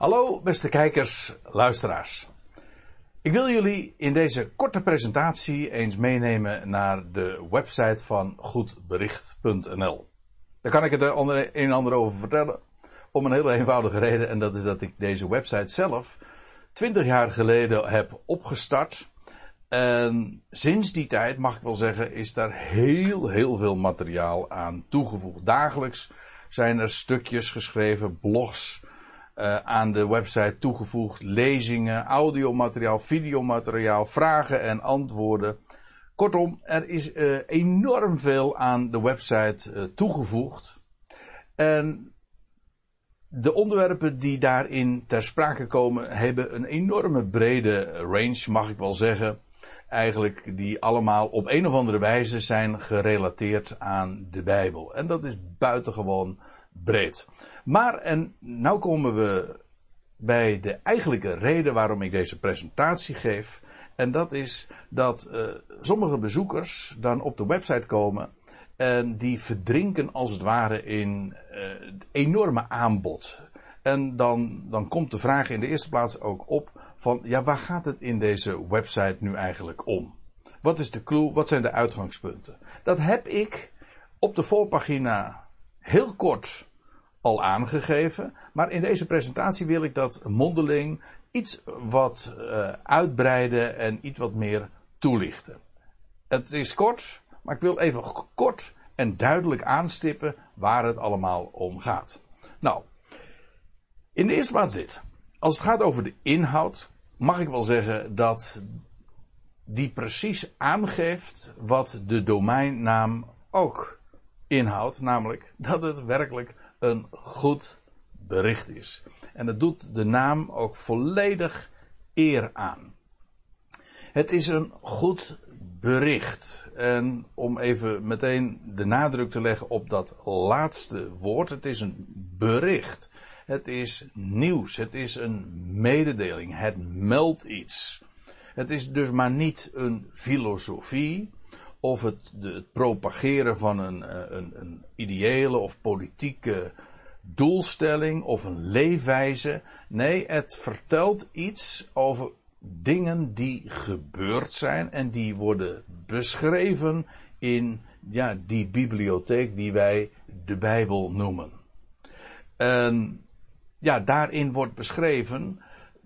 Hallo beste kijkers, luisteraars. Ik wil jullie in deze korte presentatie eens meenemen naar de website van goedbericht.nl. Daar kan ik het een en ander over vertellen. Om een hele eenvoudige reden en dat is dat ik deze website zelf 20 jaar geleden heb opgestart. En sinds die tijd, mag ik wel zeggen, is daar heel, heel veel materiaal aan toegevoegd. Dagelijks zijn er stukjes geschreven, blogs, uh, aan de website toegevoegd. Lezingen, audiomateriaal, videomateriaal, vragen en antwoorden. Kortom, er is uh, enorm veel aan de website uh, toegevoegd. En de onderwerpen die daarin ter sprake komen, hebben een enorme brede range, mag ik wel zeggen. Eigenlijk die allemaal op een of andere wijze zijn gerelateerd aan de Bijbel. En dat is buitengewoon breed. Maar, en nou komen we bij de eigenlijke reden waarom ik deze presentatie geef. En dat is dat uh, sommige bezoekers dan op de website komen en die verdrinken als het ware in uh, het enorme aanbod. En dan, dan komt de vraag in de eerste plaats ook op van, ja, waar gaat het in deze website nu eigenlijk om? Wat is de clue? Wat zijn de uitgangspunten? Dat heb ik op de voorpagina heel kort al aangegeven. Maar in deze presentatie wil ik dat mondeling iets wat uh, uitbreiden en iets wat meer toelichten. Het is kort, maar ik wil even kort en duidelijk aanstippen waar het allemaal om gaat. Nou, in de eerste plaats dit. Als het gaat over de inhoud, mag ik wel zeggen dat die precies aangeeft wat de domeinnaam ook inhoudt. Namelijk dat het werkelijk een goed bericht is. En het doet de naam ook volledig eer aan. Het is een goed bericht. En om even meteen de nadruk te leggen op dat laatste woord. Het is een bericht. Het is nieuws. Het is een mededeling. Het meldt iets. Het is dus maar niet een filosofie of het, het propageren van een, eh, een, een ideële of politieke doelstelling of een leefwijze. Nee, het vertelt iets over dingen die gebeurd zijn en die worden beschreven in ja, die bibliotheek die wij de Bijbel noemen. En ja, daarin wordt beschreven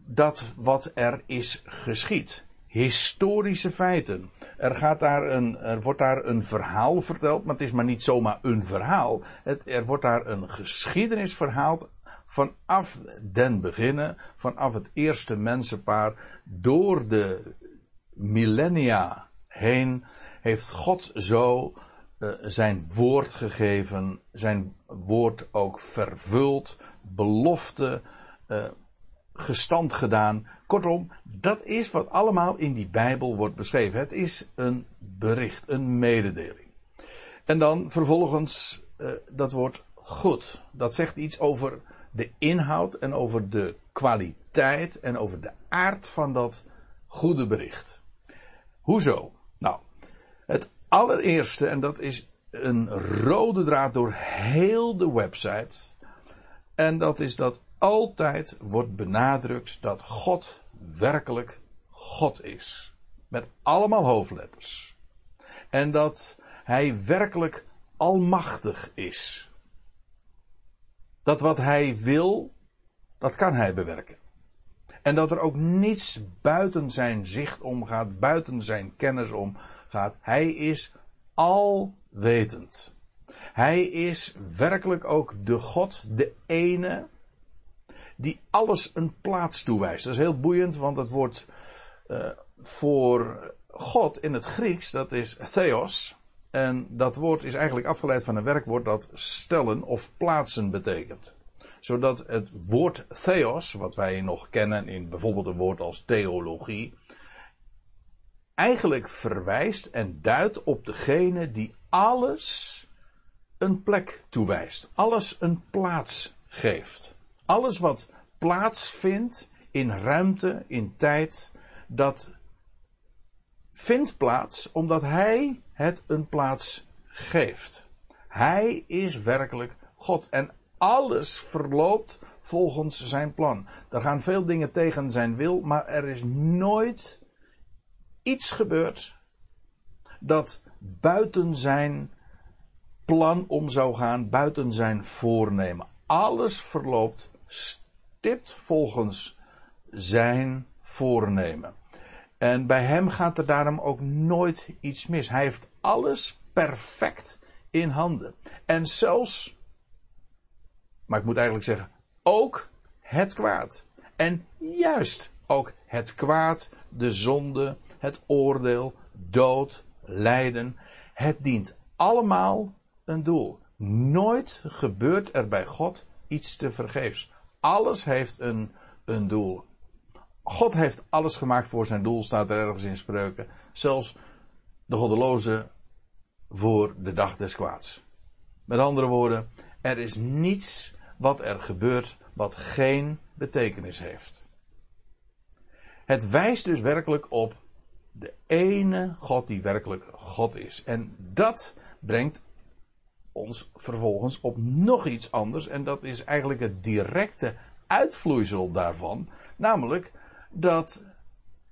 dat wat er is geschied historische feiten. Er, gaat daar een, er wordt daar een verhaal verteld, maar het is maar niet zomaar een verhaal. Het, er wordt daar een geschiedenis verhaald vanaf den beginnen, vanaf het eerste mensenpaar, door de millennia heen, heeft God zo uh, zijn woord gegeven, zijn woord ook vervuld, belofte, uh, gestand gedaan. Kortom, dat is wat allemaal in die Bijbel wordt beschreven. Het is een bericht, een mededeling. En dan vervolgens uh, dat woord goed. Dat zegt iets over de inhoud en over de kwaliteit en over de aard van dat goede bericht. Hoezo? Nou, het allereerste, en dat is een rode draad door heel de website. En dat is dat altijd wordt benadrukt dat God werkelijk God is. Met allemaal hoofdletters. En dat Hij werkelijk almachtig is. Dat wat Hij wil, dat kan Hij bewerken. En dat er ook niets buiten zijn zicht omgaat, buiten zijn kennis omgaat. Hij is alwetend. Hij is werkelijk ook de God, de ene, die alles een plaats toewijst. Dat is heel boeiend, want het woord uh, voor God in het Grieks, dat is theos. En dat woord is eigenlijk afgeleid van een werkwoord dat stellen of plaatsen betekent. Zodat het woord theos, wat wij nog kennen in bijvoorbeeld een woord als theologie, eigenlijk verwijst en duidt op degene die alles een plek toewijst. Alles een plaats geeft. Alles wat plaatsvindt in ruimte, in tijd, dat vindt plaats omdat Hij het een plaats geeft. Hij is werkelijk God en alles verloopt volgens zijn plan. Er gaan veel dingen tegen zijn wil, maar er is nooit iets gebeurd dat buiten zijn plan om zou gaan, buiten zijn voornemen. Alles verloopt stipt volgens zijn voornemen. En bij hem gaat er daarom ook nooit iets mis. Hij heeft alles perfect in handen. En zelfs, maar ik moet eigenlijk zeggen, ook het kwaad. En juist ook het kwaad, de zonde, het oordeel, dood, lijden. Het dient allemaal een doel. Nooit gebeurt er bij God iets te vergeefs. Alles heeft een, een doel. God heeft alles gemaakt voor zijn doel, staat er ergens in spreuken. Zelfs de goddeloze voor de dag des kwaads. Met andere woorden, er is niets wat er gebeurt wat geen betekenis heeft. Het wijst dus werkelijk op de ene God die werkelijk God is. En dat brengt ons vervolgens op nog iets anders. En dat is eigenlijk het directe uitvloeisel daarvan. Namelijk dat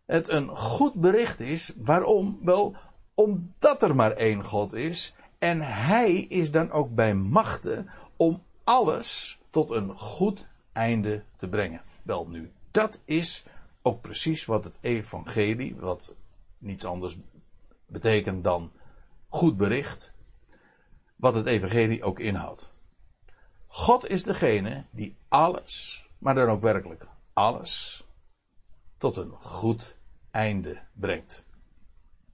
het een goed bericht is. Waarom? Wel, omdat er maar één God is. En Hij is dan ook bij machten om alles tot een goed einde te brengen. Wel nu, dat is ook precies wat het evangelie, wat niets anders betekent dan goed bericht, wat het evangelie ook inhoudt. God is degene die alles, maar dan ook werkelijk alles, tot een goed einde brengt.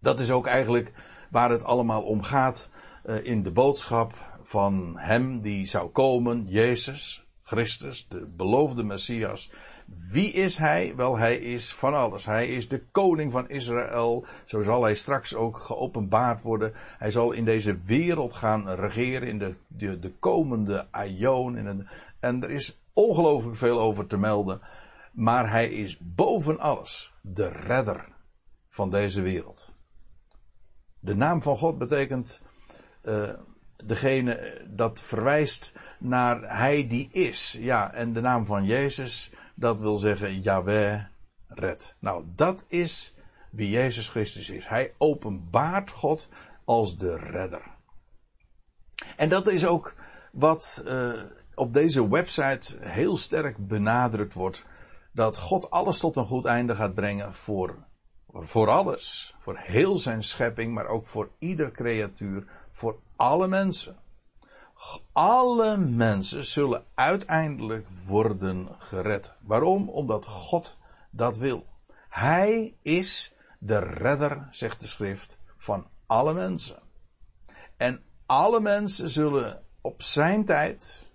Dat is ook eigenlijk waar het allemaal om gaat uh, in de boodschap van Hem die zou komen, Jezus, Christus, de beloofde Messias. Wie is Hij? Wel, Hij is van alles. Hij is de koning van Israël. Zo zal Hij straks ook geopenbaard worden. Hij zal in deze wereld gaan regeren in de, de, de komende aion. En, er is ongelooflijk veel over te melden. Maar Hij is boven alles de redder van deze wereld. De naam van God betekent uh, degene dat verwijst naar Hij die is. Ja, en de naam van Jezus, dat wil zeggen Yahweh red. Nou, dat is wie Jezus Christus is. Hij openbaart God als de redder. En dat is ook wat uh, op deze website heel sterk benadrukt wordt. Dat God alles tot een goed einde gaat brengen voor voor alles. Voor heel zijn schepping, maar ook voor ieder creatuur. Voor alle mensen. Alle mensen zullen uiteindelijk worden gered. Waarom? Omdat God dat wil. Hij is de redder, zegt de schrift, van alle mensen. En alle mensen zullen op zijn tijd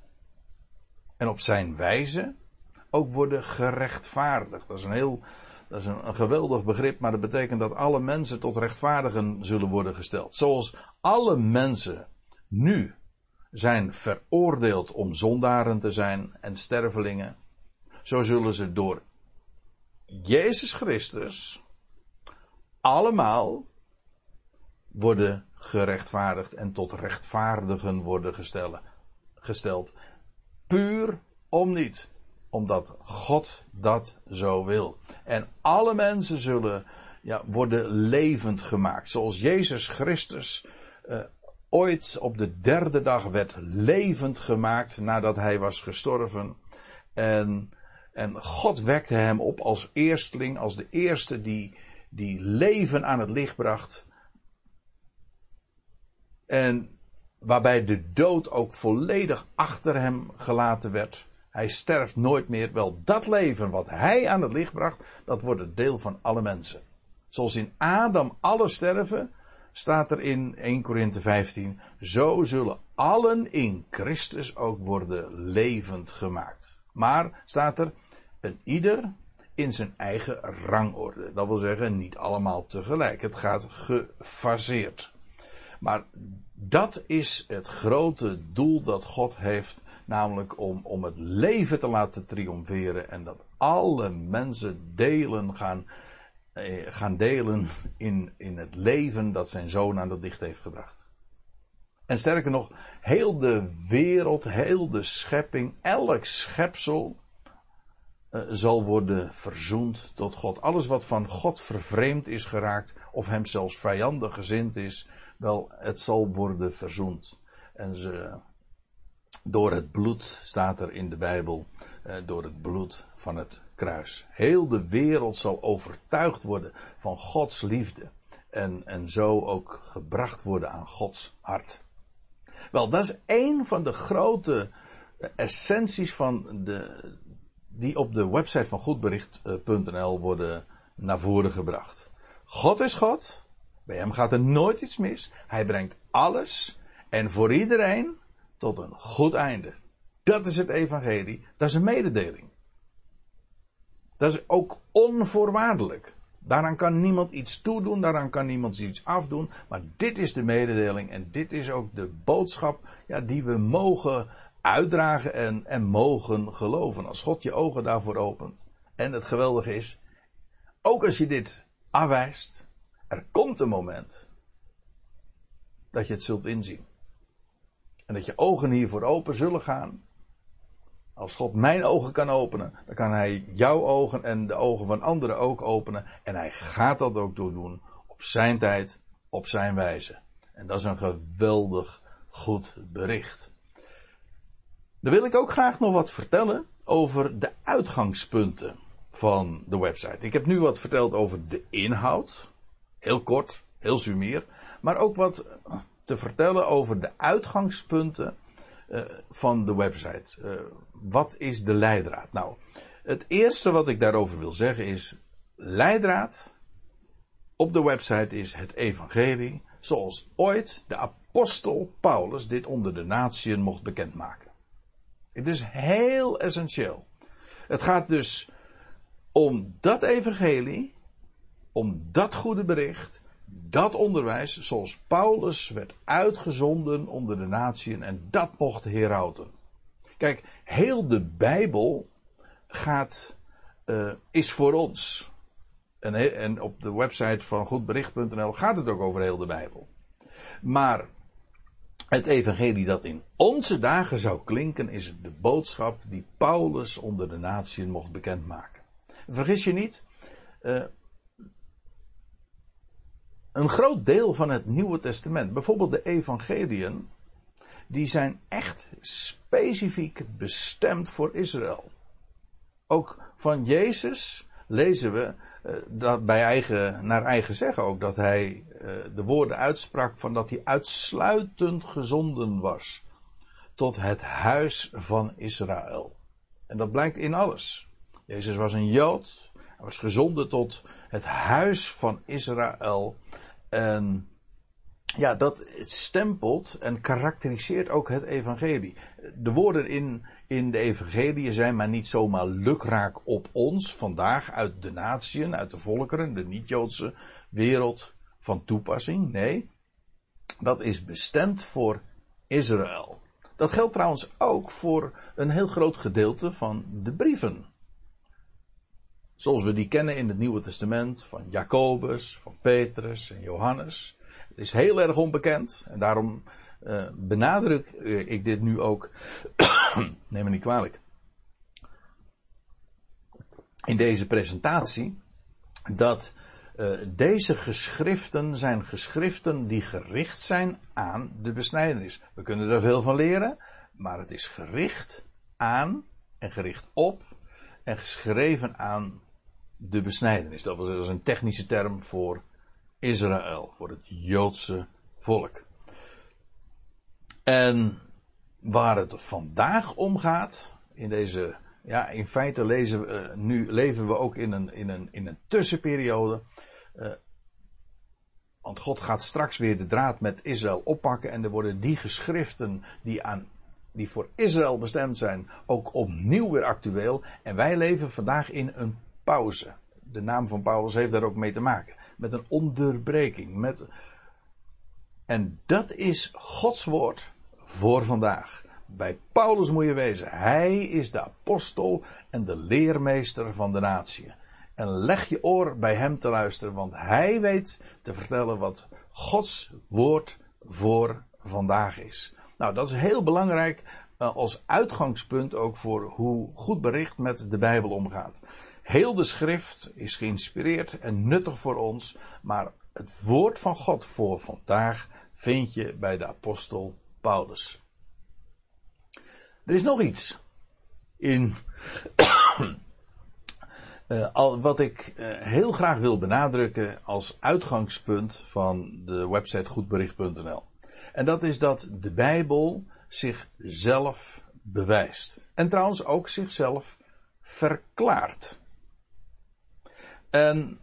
en op zijn wijze ook worden gerechtvaardigd. Dat is een heel dat is een, geweldig begrip, maar dat betekent dat alle mensen tot rechtvaardigen zullen worden gesteld. Zoals alle mensen nu zijn veroordeeld om zondaren te zijn en stervelingen, zo zullen ze door Jezus Christus allemaal worden gerechtvaardigd en tot rechtvaardigen worden gesteld. Puur om niet omdat God dat zo wil. En alle mensen zullen ja, worden levend gemaakt. Zoals Jezus Christus uh, ooit op de derde dag werd levend gemaakt nadat hij was gestorven. En, en God wekte hem op als eersteling, als de eerste die, die leven aan het licht bracht. En waarbij de dood ook volledig achter hem gelaten werd. Hij sterft nooit meer. Wel, dat leven wat hij aan het licht bracht, dat wordt het deel van alle mensen. Zoals in Adam alle sterven, staat er in 1 Korinthe 15, zo zullen allen in Christus ook worden levend gemaakt. Maar staat er, een ieder in zijn eigen rangorde. Dat wil zeggen, niet allemaal tegelijk. Het gaat gefaseerd. Maar dat is het grote doel dat God heeft Namelijk om, om het leven te laten triomferen en dat alle mensen delen gaan, gaan delen in, in het leven dat zijn zoon aan het licht heeft gebracht. En sterker nog, heel de wereld, heel de schepping, elk schepsel uh, zal worden verzoend tot God. Alles wat van God vervreemd is geraakt, of hem zelfs vijandig gezind is, wel, het zal worden verzoend. En ze, door het bloed, staat er in de Bijbel, uh, door het bloed van het kruis. Heel de wereld zal overtuigd worden van Gods liefde. En, en zo ook gebracht worden aan Gods hart. Wel, dat is een van de grote essenties van de, die op de website van goedbericht.nl worden naar voren gebracht. God is God. Bij hem gaat er nooit iets mis. Hij brengt alles en voor iedereen tot een goed einde. Dat is het evangelie. Dat is een mededeling. Dat is ook onvoorwaardelijk. Daaraan kan niemand iets toedoen, daaraan kan niemand iets afdoen. Maar dit is de mededeling en dit is ook de boodschap ja, die we mogen uitdragen en, en mogen geloven. Als God je ogen daarvoor opent. En het geweldige is, ook als je dit afwijst, er komt een moment dat je het zult inzien. En dat je ogen hiervoor open zullen gaan. Als God mijn ogen kan openen, dan kan Hij jouw ogen en de ogen van anderen ook openen. En Hij gaat dat ook doen op zijn tijd, op zijn wijze. En dat is een geweldig goed bericht. Dan wil ik ook graag nog wat vertellen over de uitgangspunten van de website. Ik heb nu wat verteld over de inhoud. Heel kort, heel sumier. Maar ook wat te vertellen over de uitgangspunten uh, van de website. Uh, wat is de leidraad? Nou, het eerste wat ik daarover wil zeggen is: leidraad op de website is het evangelie, zoals ooit de apostel Paulus dit onder de natieën mocht bekendmaken. Het is heel essentieel. Het gaat dus om dat evangelie, om dat goede bericht, dat onderwijs zoals Paulus werd uitgezonden onder de natieën en dat mocht herauten. Kijk, heel de Bijbel gaat, uh, is voor ons. En, en op de website van goedbericht.nl gaat het ook over heel de Bijbel. Maar het evangelie dat in onze dagen zou klinken, is de boodschap die Paulus onder de natieën mocht bekendmaken. Vergis je niet, uh, een groot deel van het Nieuwe Testament, bijvoorbeeld de evangeliën, die zijn echt specifiek bestemd voor Israël. Ook van Jezus lezen we uh, dat bij eigen, naar eigen zeggen ook dat hij uh, de woorden uitsprak van dat hij uitsluitend gezonden was tot het huis van Israël. En dat blijkt in alles. Jezus was een Jood, was gezonden tot het huis van Israël. En ja, dat stempelt en karakteriseert ook het evangelie. De woorden in, in de evangelie zijn maar niet zomaar lukraak op ons vandaag uit de natieën, uit de volkeren, de niet-Joodse wereld van toepassing. Nee, dat is bestemd voor Israël. Dat geldt trouwens ook voor een heel groot gedeelte van de brieven. Zoals we die kennen in het Nieuwe Testament van Jacobus, van Petrus en Johannes. Het is heel erg onbekend en daarom uh, benadruk uh, ik dit nu ook. Neem me niet kwalijk. In deze presentatie dat uh, deze geschriften zijn geschriften die gericht zijn aan de besnijdenis. We kunnen er veel van leren, maar het is gericht aan en gericht op en geschreven aan de besnijdenis. Dat was een technische term voor Israël, voor het Joodse volk. En waar het vandaag om gaat, in deze, ja, in feite lezen we, uh, nu leven we ook in een, in een, in een tussenperiode. Uh, want God gaat straks weer de draad met Israël oppakken en er worden die geschriften die aan die voor Israël bestemd zijn, ook opnieuw weer actueel. En wij leven vandaag in een pauze. De naam van Paulus heeft daar ook mee te maken. Met een onderbreking. Met... En dat is Gods woord voor vandaag. Bij Paulus moet je wezen. Hij is de apostel en de leermeester van de natie. En leg je oor bij hem te luisteren, want hij weet te vertellen wat Gods woord voor vandaag is. Nou, dat is heel belangrijk uh, als uitgangspunt ook voor hoe goed bericht met de Bijbel omgaat. Heel de schrift is geïnspireerd en nuttig voor ons, maar het woord van God voor vandaag vind je bij de apostel Paulus. Er is nog iets in al, wat ik uh, heel graag wil benadrukken als uitgangspunt van de website goedbericht.nl. En dat is dat de Bijbel zichzelf bewijst. En trouwens ook zichzelf verklaart. En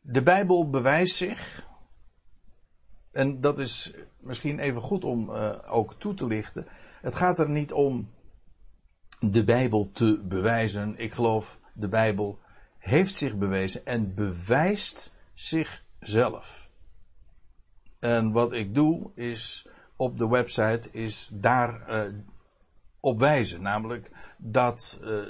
de Bijbel bewijst zich. En dat is misschien even goed om uh, ook toe te lichten. Het gaat er niet om de Bijbel te bewijzen. Ik geloof de Bijbel heeft zich bewezen en bewijst zichzelf. En wat ik doe is op de website is daar uh, op wijzen. Namelijk dat uh,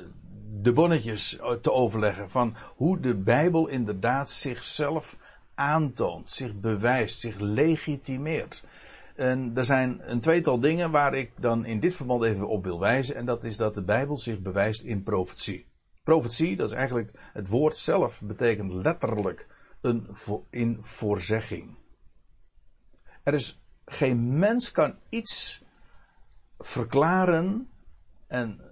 de bonnetjes te overleggen van hoe de Bijbel inderdaad zichzelf aantoont, zich bewijst, zich legitimeert. En er zijn een tweetal dingen waar ik dan in dit verband even op wil wijzen. En dat is dat de Bijbel zich bewijst in profetie. Profetie, dat is eigenlijk het woord zelf, betekent letterlijk een in voorzegging. Er is geen mens kan iets verklaren en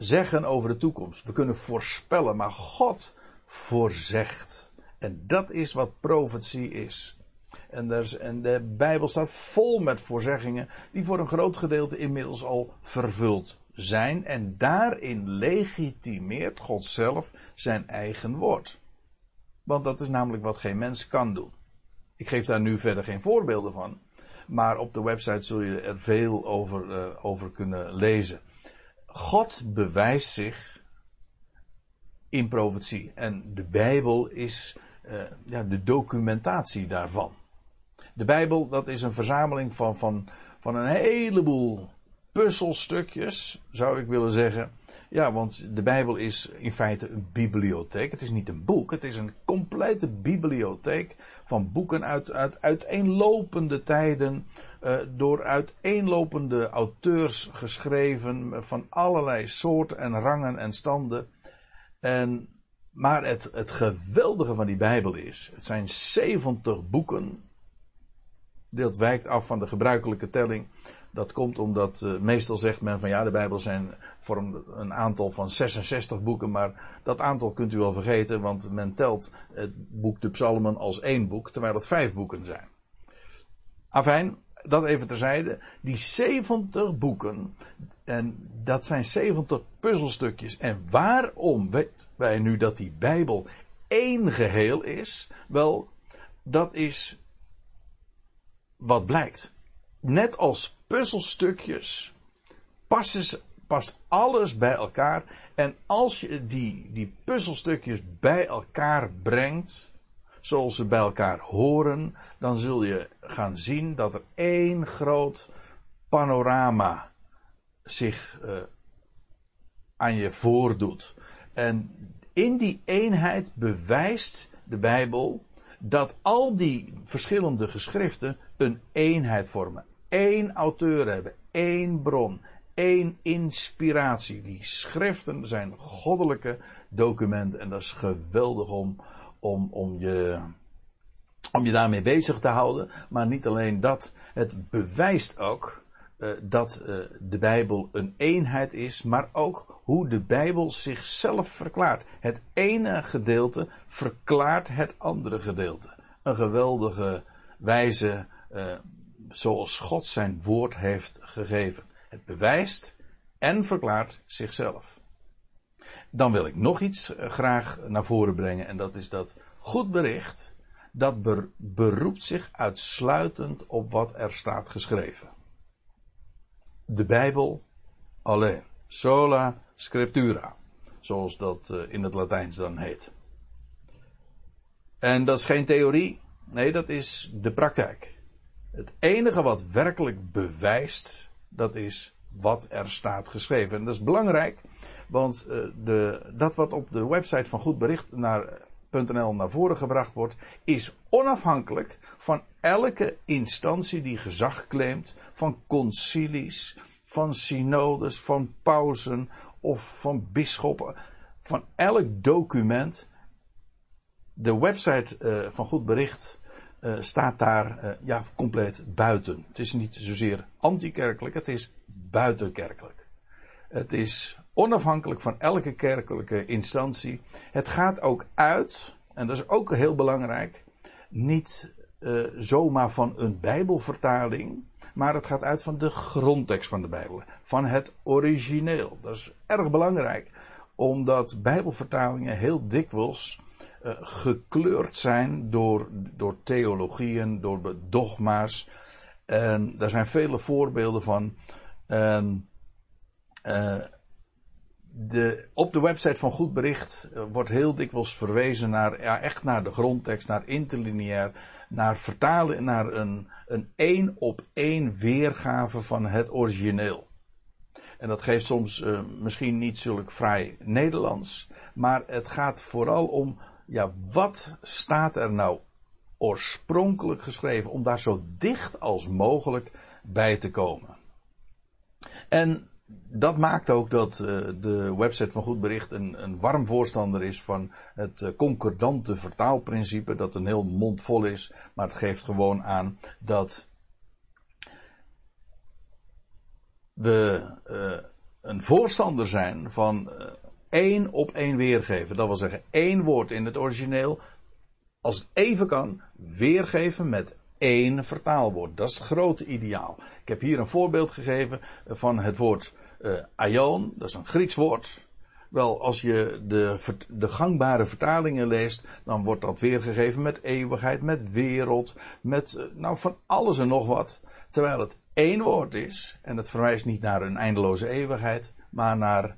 zeggen over de toekomst. We kunnen voorspellen, maar God voorzegt. En dat is wat profetie is. En, en de Bijbel staat vol met voorzeggingen die voor een groot gedeelte inmiddels al vervuld zijn. En daarin legitimeert God zelf zijn eigen woord. Want dat is namelijk wat geen mens kan doen. Ik geef daar nu verder geen voorbeelden van. Maar op de website zul je er veel over, uh, over kunnen lezen. God bewijst zich in profetie. En de Bijbel is uh, ja, de documentatie daarvan. De Bijbel, dat is een verzameling van, van, van een heleboel puzzelstukjes, zou ik willen zeggen. Ja, want de Bijbel is in feite een bibliotheek. Het is niet een boek, het is een complete bibliotheek van boeken uit, uit uiteenlopende tijden, uh, door uiteenlopende auteurs geschreven, van allerlei soorten en rangen en standen. En, maar het, het geweldige van die Bijbel is, het zijn 70 boeken. Dit wijkt af van de gebruikelijke telling. Dat komt omdat uh, meestal zegt men van ja, de Bijbel zijn, vormt een aantal van 66 boeken, maar dat aantal kunt u wel vergeten, want men telt het boek de Psalmen als één boek, terwijl het vijf boeken zijn. Afijn, dat even terzijde. Die 70 boeken, en dat zijn 70 puzzelstukjes. En waarom weten wij nu dat die Bijbel één geheel is? Wel, dat is wat blijkt. Net als puzzelstukjes passen, past alles bij elkaar. En als je die, die puzzelstukjes bij elkaar brengt, zoals ze bij elkaar horen, dan zul je gaan zien dat er één groot panorama zich uh, aan je voordoet. En in die eenheid bewijst de Bijbel dat al die verschillende geschriften een eenheid vormen één auteur hebben, één bron, één inspiratie. Die schriften zijn goddelijke documenten en dat is geweldig om, om, om, je, om je daarmee bezig te houden. Maar niet alleen dat, het bewijst ook uh, dat uh, de Bijbel een eenheid is, maar ook hoe de Bijbel zichzelf verklaart. Het ene gedeelte verklaart het andere gedeelte. Een geweldige wijze uh, zoals God zijn woord heeft gegeven. Het bewijst en verklaart zichzelf. Dan wil ik nog iets eh, graag naar voren brengen en dat is dat goed bericht, dat beroept zich uitsluitend op wat er staat geschreven. De Bijbel alleen. Sola scriptura. Zoals dat eh, in het Latijns dan heet. En dat is geen theorie. Nee, dat is de praktijk. Het enige wat werkelijk bewijst, dat is wat er staat geschreven. En dat is belangrijk, want uh, de, dat wat op de website van Goed Bericht naar, voren gebracht wordt, is onafhankelijk van elke instantie die gezag claimt, van concilies, van synodes, van pausen of van bisschoppen, van elk document. De website uh, van Goed Bericht uh, staat daar uh, ja, compleet buiten. Het is niet zozeer antikerkelijk, het is buitenkerkelijk. Het is onafhankelijk van elke kerkelijke instantie. Het gaat ook uit, en dat is ook heel belangrijk, niet uh, zomaar van een Bijbelvertaling, maar het gaat uit van de grondtekst van de Bijbel, van het origineel. Dat is erg belangrijk, omdat Bijbelvertalingen heel dikwijls uh, gekleurd zijn door, door theologieën, door dogma's. En daar zijn vele voorbeelden van. En, uh, de, op de website van Goed Bericht uh, wordt heel dikwijls verwezen naar, ja, echt naar de grondtekst, naar interlineair, naar vertalen, naar een, een één op één weergave van het origineel. En dat geeft soms misschien niet zulk vrij Nederlands, maar het gaat vooral om, ja, wat staat er nou oorspronkelijk geschreven om daar zo dicht als mogelijk bij te komen. En dat maakt ook dat uh, de website van Goed Bericht een, een warm voorstander is van het uh, concordante vertaalprincipe, dat een heel mond vol is, maar het geeft gewoon aan dat we uh, een voorstander zijn van één op één weergeven. Dat wil zeggen, één woord in het origineel, als het even kan, weergeven met één vertaalwoord. Dat is het grote ideaal. Ik heb hier een voorbeeld gegeven van het woord uh, aion, dat is een Grieks woord. Wel, als je de, de gangbare vertalingen leest, dan wordt dat weergegeven met eeuwigheid, met wereld, met uh, nou van alles en nog wat. Terwijl het één woord is, en het verwijst niet naar een eindeloze eeuwigheid, maar naar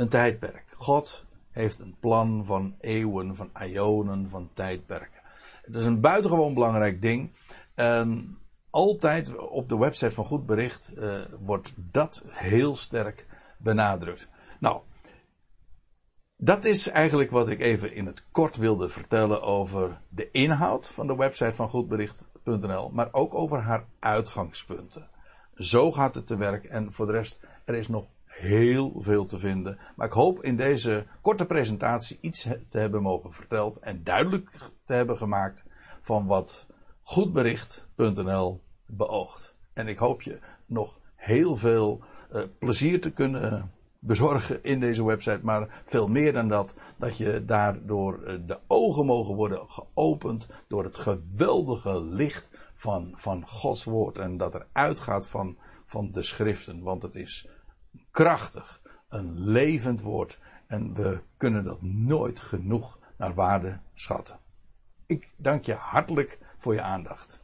een tijdperk. God heeft een plan van eeuwen, van ionen, van tijdperken. Het is een buitengewoon belangrijk ding. En altijd op de website van Goed Bericht uh, wordt dat heel sterk benadrukt. Nou, dat is eigenlijk wat ik even in het kort wilde vertellen over de inhoud van de website van goedbericht.nl, maar ook over haar uitgangspunten. Zo gaat het te werk en voor de rest, er is nog heel veel te vinden. Maar ik hoop in deze korte presentatie iets te hebben mogen verteld en duidelijk te hebben gemaakt van wat goedbericht.nl beoogt. En ik hoop je nog heel veel uh, plezier te kunnen bezorgen in deze website. Maar veel meer dan dat, dat je daardoor uh, de ogen mogen worden geopend door het geweldige licht van, van Gods woord. En dat er uitgaat van, van de schriften. Want het is krachtig, een levend woord. En we kunnen dat nooit genoeg naar waarde schatten. Ik dank je hartelijk voor je aandacht.